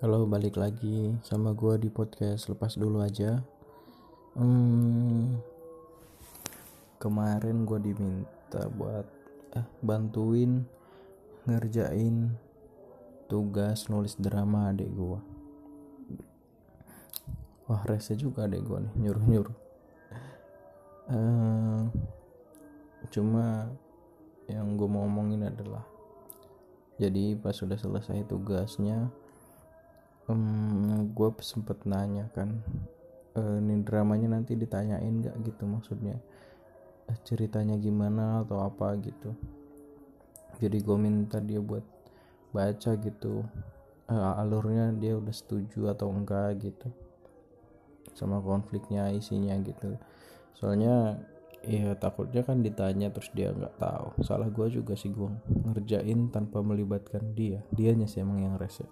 Halo, balik lagi sama gua di podcast lepas dulu aja. Hmm, kemarin gua diminta buat eh, bantuin ngerjain tugas nulis drama adik gua. Wah, rese juga adik gua nih nyuruh-nyuruh. Eh, cuma yang gue mau omongin adalah jadi pas sudah selesai tugasnya um, gue sempet nanya kan e, ini dramanya nanti ditanyain gak gitu maksudnya? Eh, ceritanya gimana atau apa gitu. Jadi gue minta dia buat baca gitu uh, alurnya dia udah setuju atau enggak gitu sama konfliknya isinya gitu. Soalnya ya takutnya kan ditanya terus dia nggak tahu. Salah gue juga sih gue ngerjain tanpa melibatkan dia. Dianya sih emang yang rese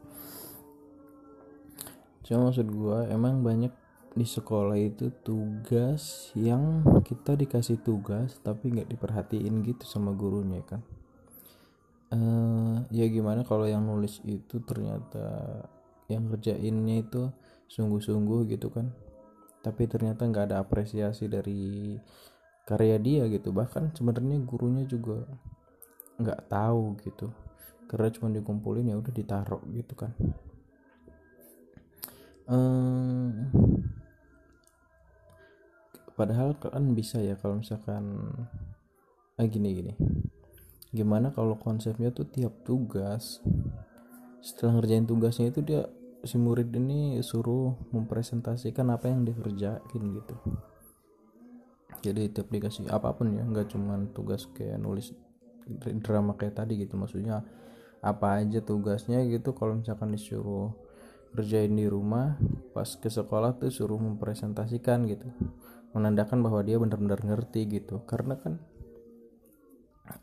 cuma maksud gue emang banyak di sekolah itu tugas yang kita dikasih tugas tapi nggak diperhatiin gitu sama gurunya kan? Uh, ya gimana kalau yang nulis itu ternyata yang kerjainnya itu sungguh-sungguh gitu kan? Tapi ternyata nggak ada apresiasi dari karya dia gitu. Bahkan sebenarnya gurunya juga nggak tahu gitu. Karena cuma dikumpulin ya udah ditaruh gitu kan ehm, padahal kan bisa ya kalau misalkan ah gini gini. Gimana kalau konsepnya tuh tiap tugas setelah ngerjain tugasnya itu dia si murid ini suruh mempresentasikan apa yang dikerjain gitu. Jadi tiap dikasih apa pun ya nggak cuman tugas kayak nulis drama kayak tadi gitu. Maksudnya apa aja tugasnya gitu kalau misalkan disuruh kerjain di rumah pas ke sekolah tuh suruh mempresentasikan gitu. Menandakan bahwa dia benar-benar ngerti gitu. Karena kan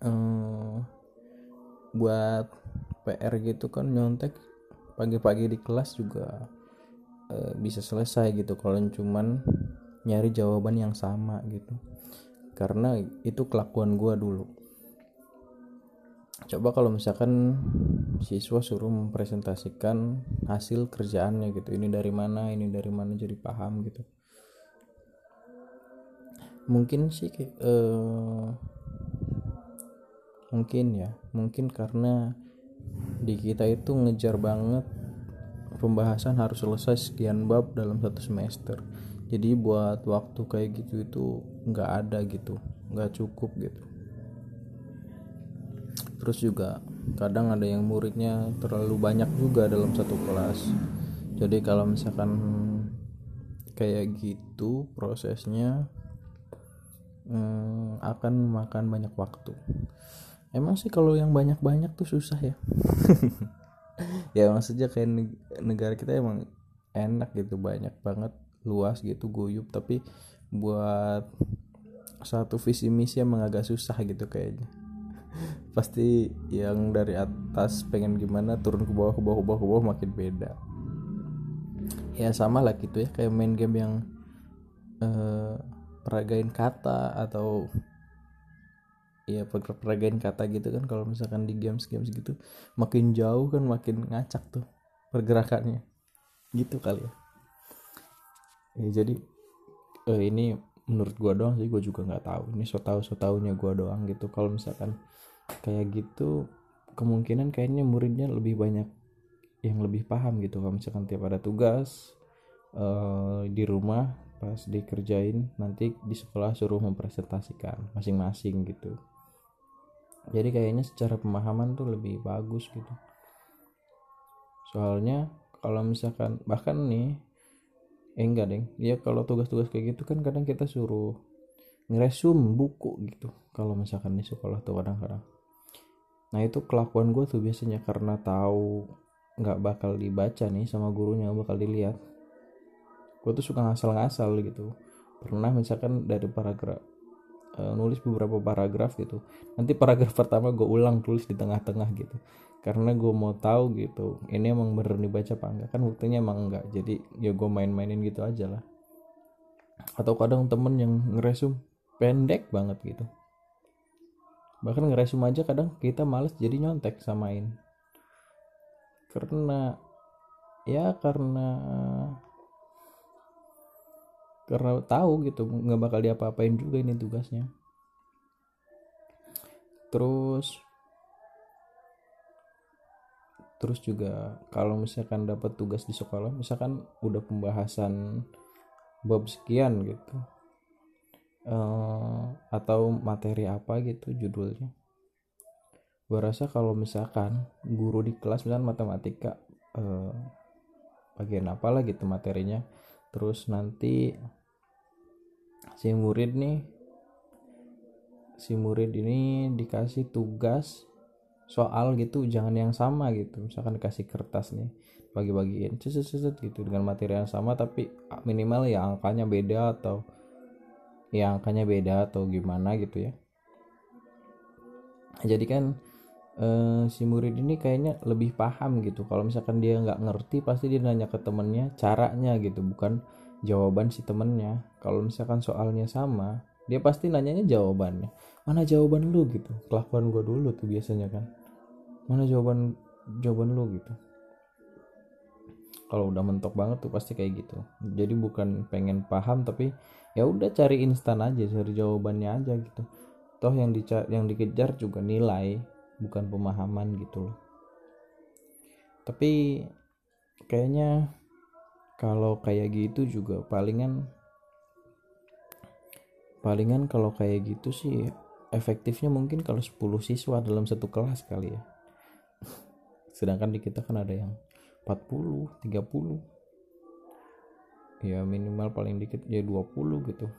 eh, buat PR gitu kan nyontek pagi-pagi di kelas juga eh, bisa selesai gitu. Kalau cuman nyari jawaban yang sama gitu. Karena itu kelakuan gue dulu coba kalau misalkan siswa suruh mempresentasikan hasil kerjaannya gitu. Ini dari mana ini dari mana jadi paham gitu. Mungkin sih uh, mungkin ya. Mungkin karena di kita itu ngejar banget pembahasan harus selesai sekian bab dalam satu semester. Jadi buat waktu kayak gitu itu nggak ada gitu. Nggak cukup gitu terus juga kadang ada yang muridnya terlalu banyak juga dalam satu kelas. Jadi kalau misalkan kayak gitu prosesnya hmm, akan makan banyak waktu. Emang sih kalau yang banyak-banyak tuh susah ya? Ya maksudnya kayak negara kita emang enak gitu banyak banget luas gitu guyup. Tapi buat satu visi misi emang agak susah gitu kayaknya pasti yang dari atas pengen gimana turun ke bawah ke bawah ke bawah ke bawah makin beda. Ya sama lah gitu ya kayak main game yang uh, peragain kata atau ya peragain kata gitu kan kalau misalkan di games games gitu makin jauh kan makin ngacak tuh pergerakannya. Gitu kali ya. Ya jadi uh, ini menurut gua doang sih gua juga nggak tahu. Ini so tau so taunya gua doang gitu. Kalau misalkan kayak gitu kemungkinan kayaknya muridnya lebih banyak yang lebih paham gitu. Kalau misalkan tiap ada tugas uh, di rumah pas dikerjain nanti di sekolah suruh mempresentasikan masing-masing gitu. Jadi kayaknya secara pemahaman tuh lebih bagus gitu. Soalnya kalau misalkan bahkan nih eh enggak deng. Ya kalau tugas-tugas kayak gitu kan kadang kita suruh ngeresum buku gitu. Kalau misalkan di sekolah tuh kadang-kadang nah itu kelakuan gue tuh biasanya karena tahu nggak bakal dibaca nih sama gurunya bakal dilihat. Gue tuh suka ngasal-ngasal gitu. Pernah misalkan dari paragraf uh, nulis beberapa paragraf gitu. Nanti paragraf pertama gue ulang tulis di tengah-tengah gitu. Karena gue mau tahu gitu ini emang bener dibaca apa enggak kan buktinya emang enggak jadi ya gue main-mainin gitu aja lah. Atau kadang temen yang ngeresum pendek banget gitu bahkan ngeresum aja kadang kita males jadi nyontek samain karena ya karena karena tahu gitu nggak bakal diapa-apain juga ini tugasnya. Terus terus juga kalau misalkan dapat tugas di sekolah misalkan udah pembahasan bab sekian gitu uh, atau materi apa gitu judulnya. Gue rasa kalau misalkan guru di kelas misalkan matematika uh, bagian apa lah gitu materinya. Terus nanti si murid nih si murid ini dikasih tugas soal gitu jangan yang sama gitu. Misalkan dikasih kertas nih bagi-bagiin ceset gitu. Dengan materi yang sama tapi minimal ya angkanya beda atau ya angkanya beda atau gimana gitu ya. Jadi kan eh, si murid ini kayaknya lebih paham gitu. Kalau misalkan dia nggak ngerti pasti dia nanya ke temennya caranya gitu bukan jawaban si temennya. Kalau misalkan soalnya sama dia pasti nanyanya jawabannya. Mana jawaban lu? gitu. Kelakuan gue dulu tuh biasanya kan. Mana jawaban jawaban lu? gitu. Kalau udah mentok banget tuh pasti kayak gitu. Jadi bukan pengen paham tapi ya udah cari instan aja cari jawabannya aja gitu. Toh yang dica yang dikejar juga nilai bukan pemahaman gitu loh. Tapi kayaknya kalau kayak gitu juga palingan palingan kalau kayak gitu sih efektifnya mungkin kalau 10 siswa dalam satu kelas kali ya. Sedangkan di kita kan ada yang 40 30 ya minimal paling dikit ya 20 gitu.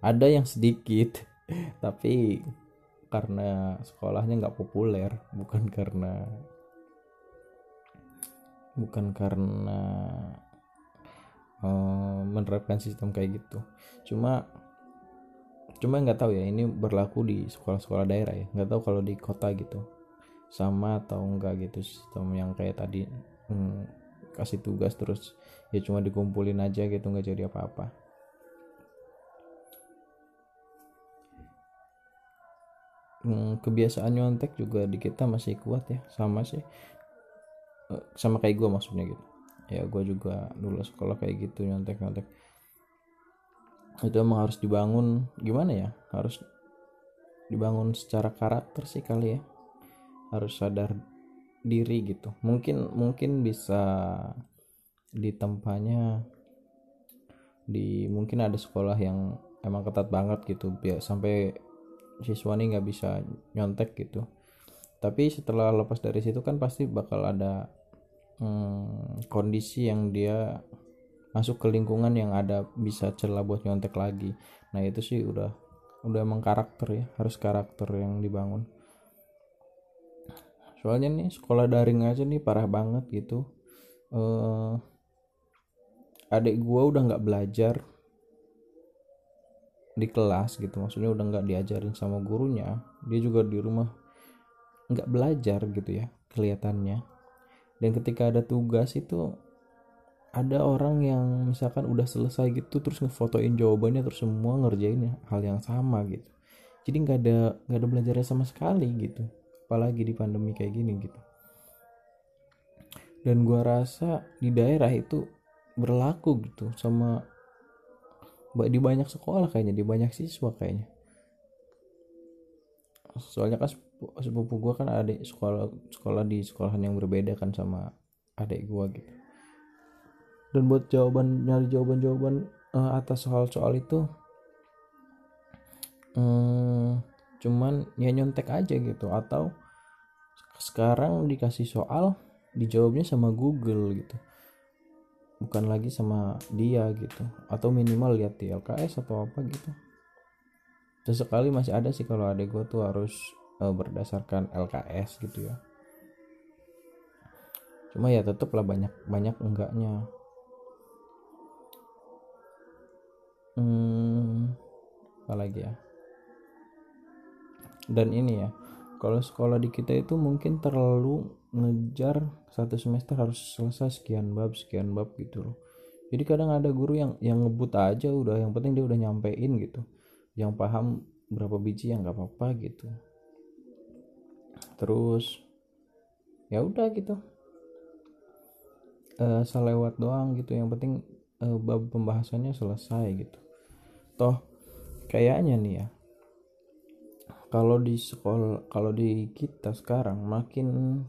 Ada yang sedikit tapi karena sekolahnya nggak populer bukan karena bukan karena uh, menerapkan sistem kayak gitu. Cuma cuma nggak tahu ya ini berlaku di sekolah-sekolah daerah ya. Nggak tahu kalau di kota gitu. Sama atau enggak gitu sistem yang kayak tadi hmm, kasih tugas terus ya cuma dikumpulin aja gitu nggak jadi apa-apa. Hmm, kebiasaan nyontek juga di kita masih kuat ya sama sih. Eh, sama kayak gue maksudnya gitu. Ya gue juga dulu sekolah kayak gitu nyontek nyontek itu emang harus dibangun gimana ya harus dibangun secara karakter sih kali ya. Harus sadar diri gitu. Mungkin mungkin bisa di tempatnya di mungkin ada sekolah yang emang ketat banget gitu. Biar sampai siswa nih nggak bisa nyontek gitu. Tapi setelah lepas dari situ kan pasti bakal ada hmm, kondisi yang dia masuk ke lingkungan yang ada bisa celah buat nyontek lagi. Nah itu sih udah udah emang karakter ya. Harus karakter yang dibangun soalnya nih sekolah daring aja nih parah banget gitu. Uh, adik gua udah nggak belajar di kelas gitu. Maksudnya udah nggak diajarin sama gurunya. Dia juga di rumah nggak belajar gitu ya kelihatannya. Dan ketika ada tugas itu ada orang yang misalkan udah selesai gitu terus ngefotoin jawabannya terus semua ngerjain hal yang sama gitu. Jadi nggak ada nggak ada belajarnya sama sekali gitu apalagi di pandemi kayak gini gitu. Dan gua rasa di daerah itu berlaku gitu sama di banyak sekolah kayaknya di banyak siswa kayaknya. Soalnya kan sepupu gue kan adik sekolah sekolah di sekolahan yang berbeda kan sama adik gue gitu. Dan buat jawaban nyari jawaban-jawaban uh, atas soal-soal itu um, cuman ya nyontek aja gitu. Atau sekarang dikasih soal dijawabnya sama Google gitu. Bukan lagi sama dia gitu. Atau minimal lihat di LKS atau apa gitu. Sesekali masih ada sih kalau adek gue tuh harus uh, berdasarkan LKS gitu ya. Cuma ya tetap lah banyak banyak enggaknya. Hmm, apa lagi ya dan ini ya kalau sekolah di kita itu mungkin terlalu ngejar satu semester harus selesai sekian bab sekian bab gitu loh. Jadi kadang ada guru yang yang ngebut aja udah yang penting dia udah nyampein gitu. Yang paham berapa biji yang nggak apa-apa gitu. Terus ya udah gitu. Uh, selewat doang gitu yang penting uh, bab pembahasannya selesai gitu. Toh kayaknya nih ya kalau di sekolah kalau di kita sekarang makin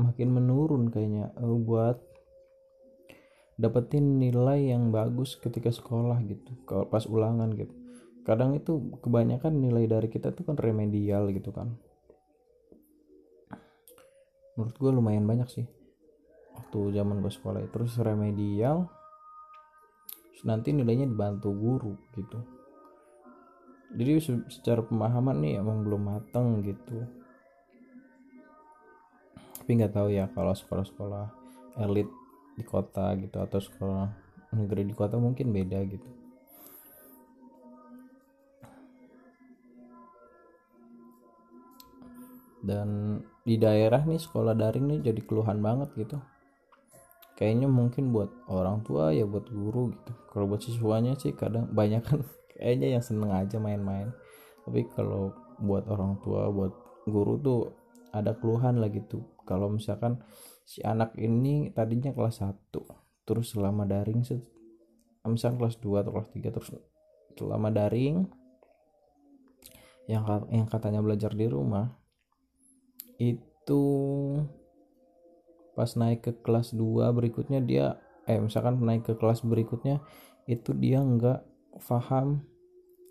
makin menurun kayaknya uh, buat dapetin nilai yang bagus ketika sekolah gitu kalau pas ulangan gitu. Kadang itu kebanyakan nilai dari kita tuh kan remedial gitu kan. Menurut gue lumayan banyak sih waktu zaman gue sekolah. Terus remedial terus nanti nilainya dibantu guru gitu jadi secara pemahaman nih emang belum mateng gitu. Tapi nggak tahu ya kalau sekolah-sekolah elit di kota gitu atau sekolah negeri di kota mungkin beda gitu. Dan di daerah nih sekolah daring nih jadi keluhan banget gitu. Kayaknya mungkin buat orang tua ya buat guru gitu. Kalau buat siswanya sih kadang banyak kan kayaknya yang seneng aja main-main. Tapi kalau buat orang tua buat guru tuh ada keluhan lah gitu. Kalau misalkan si anak ini tadinya kelas 1 terus selama daring misalkan kelas 2 atau kelas 3 terus selama daring yang yang katanya belajar di rumah itu pas naik ke kelas 2 berikutnya dia eh misalkan naik ke kelas berikutnya itu dia nggak paham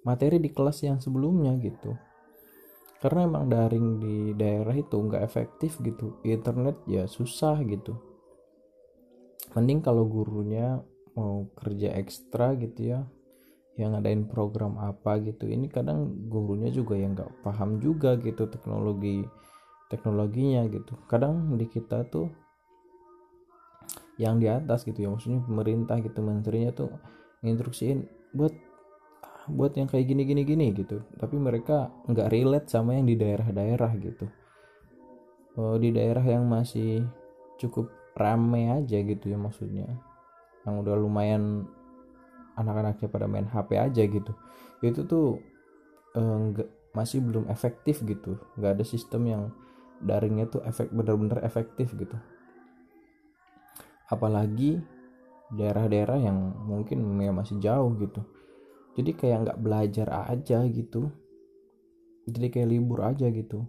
materi di kelas yang sebelumnya gitu. Karena emang daring di daerah itu nggak efektif gitu. Internet ya susah gitu. Mending kalau gurunya mau kerja ekstra gitu ya yang ngadain program apa gitu. Ini kadang gurunya juga yang nggak paham juga gitu teknologi teknologinya gitu. Kadang di kita tuh yang di atas gitu ya maksudnya pemerintah gitu menterinya tuh nginstruksiin buat buat yang kayak gini gini gini gitu. Tapi mereka nggak relate sama yang di daerah-daerah gitu. Oh, di daerah yang masih cukup rame aja gitu ya maksudnya. Yang udah lumayan anak-anaknya pada main HP aja gitu. Itu tuh eh, masih belum efektif gitu. Nggak ada sistem yang daringnya tuh efek bener-bener efektif gitu. Apalagi daerah-daerah yang mungkin ya masih jauh gitu jadi kayak nggak belajar aja gitu. Jadi kayak libur aja gitu.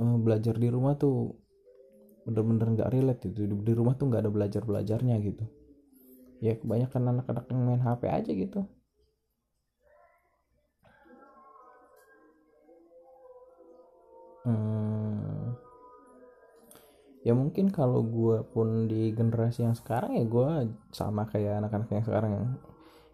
Uh, belajar di rumah tuh bener-bener nggak relate gitu. Di rumah tuh nggak ada belajar belajarnya gitu. Ya kebanyakan anak-anak yang main HP aja gitu. Hmm, ya mungkin kalau gue pun di generasi yang sekarang ya gue sama kayak anak-anak yang sekarang. yang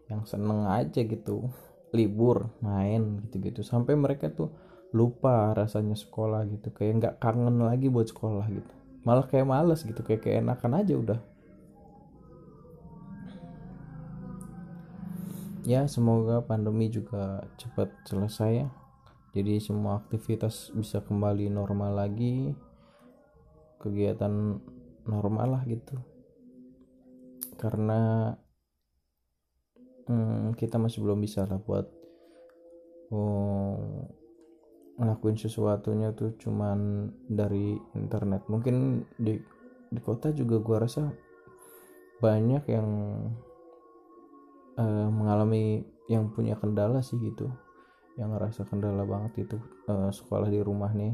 yang seneng aja gitu libur main gitu-gitu. Sampai mereka tuh lupa rasanya sekolah gitu kayak nggak kangen lagi buat sekolah gitu. Malah kayak males gitu kayak keenakan aja udah. Ya semoga pandemi juga cepat selesai ya. Jadi semua aktivitas bisa kembali normal lagi. Kegiatan normal lah gitu. Karena hmm, kita masih belum bisa lah buat oh, ngelakuin sesuatunya tuh cuman dari internet. Mungkin di di kota juga gua rasa banyak yang uh, mengalami yang punya kendala sih gitu. Yang ngerasa kendala banget itu uh, sekolah di rumah nih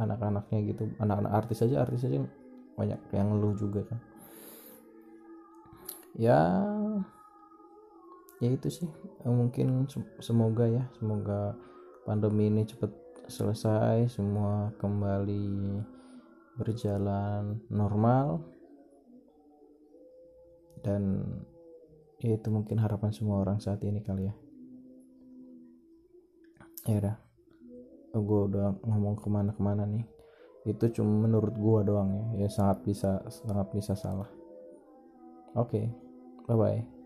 anak-anaknya gitu. Anak-anak artis aja artis aja banyak yang ngeluh juga kan. Ya ya itu sih eh, mungkin semoga ya semoga pandemi ini cepat selesai semua kembali berjalan normal. Dan ya itu mungkin harapan semua orang saat ini kali ya. Ya udah gue udah ngomong ke mana-kemana nih. Itu cuma menurut gue doang ya ya sangat bisa sangat bisa salah. Oke okay, bye bye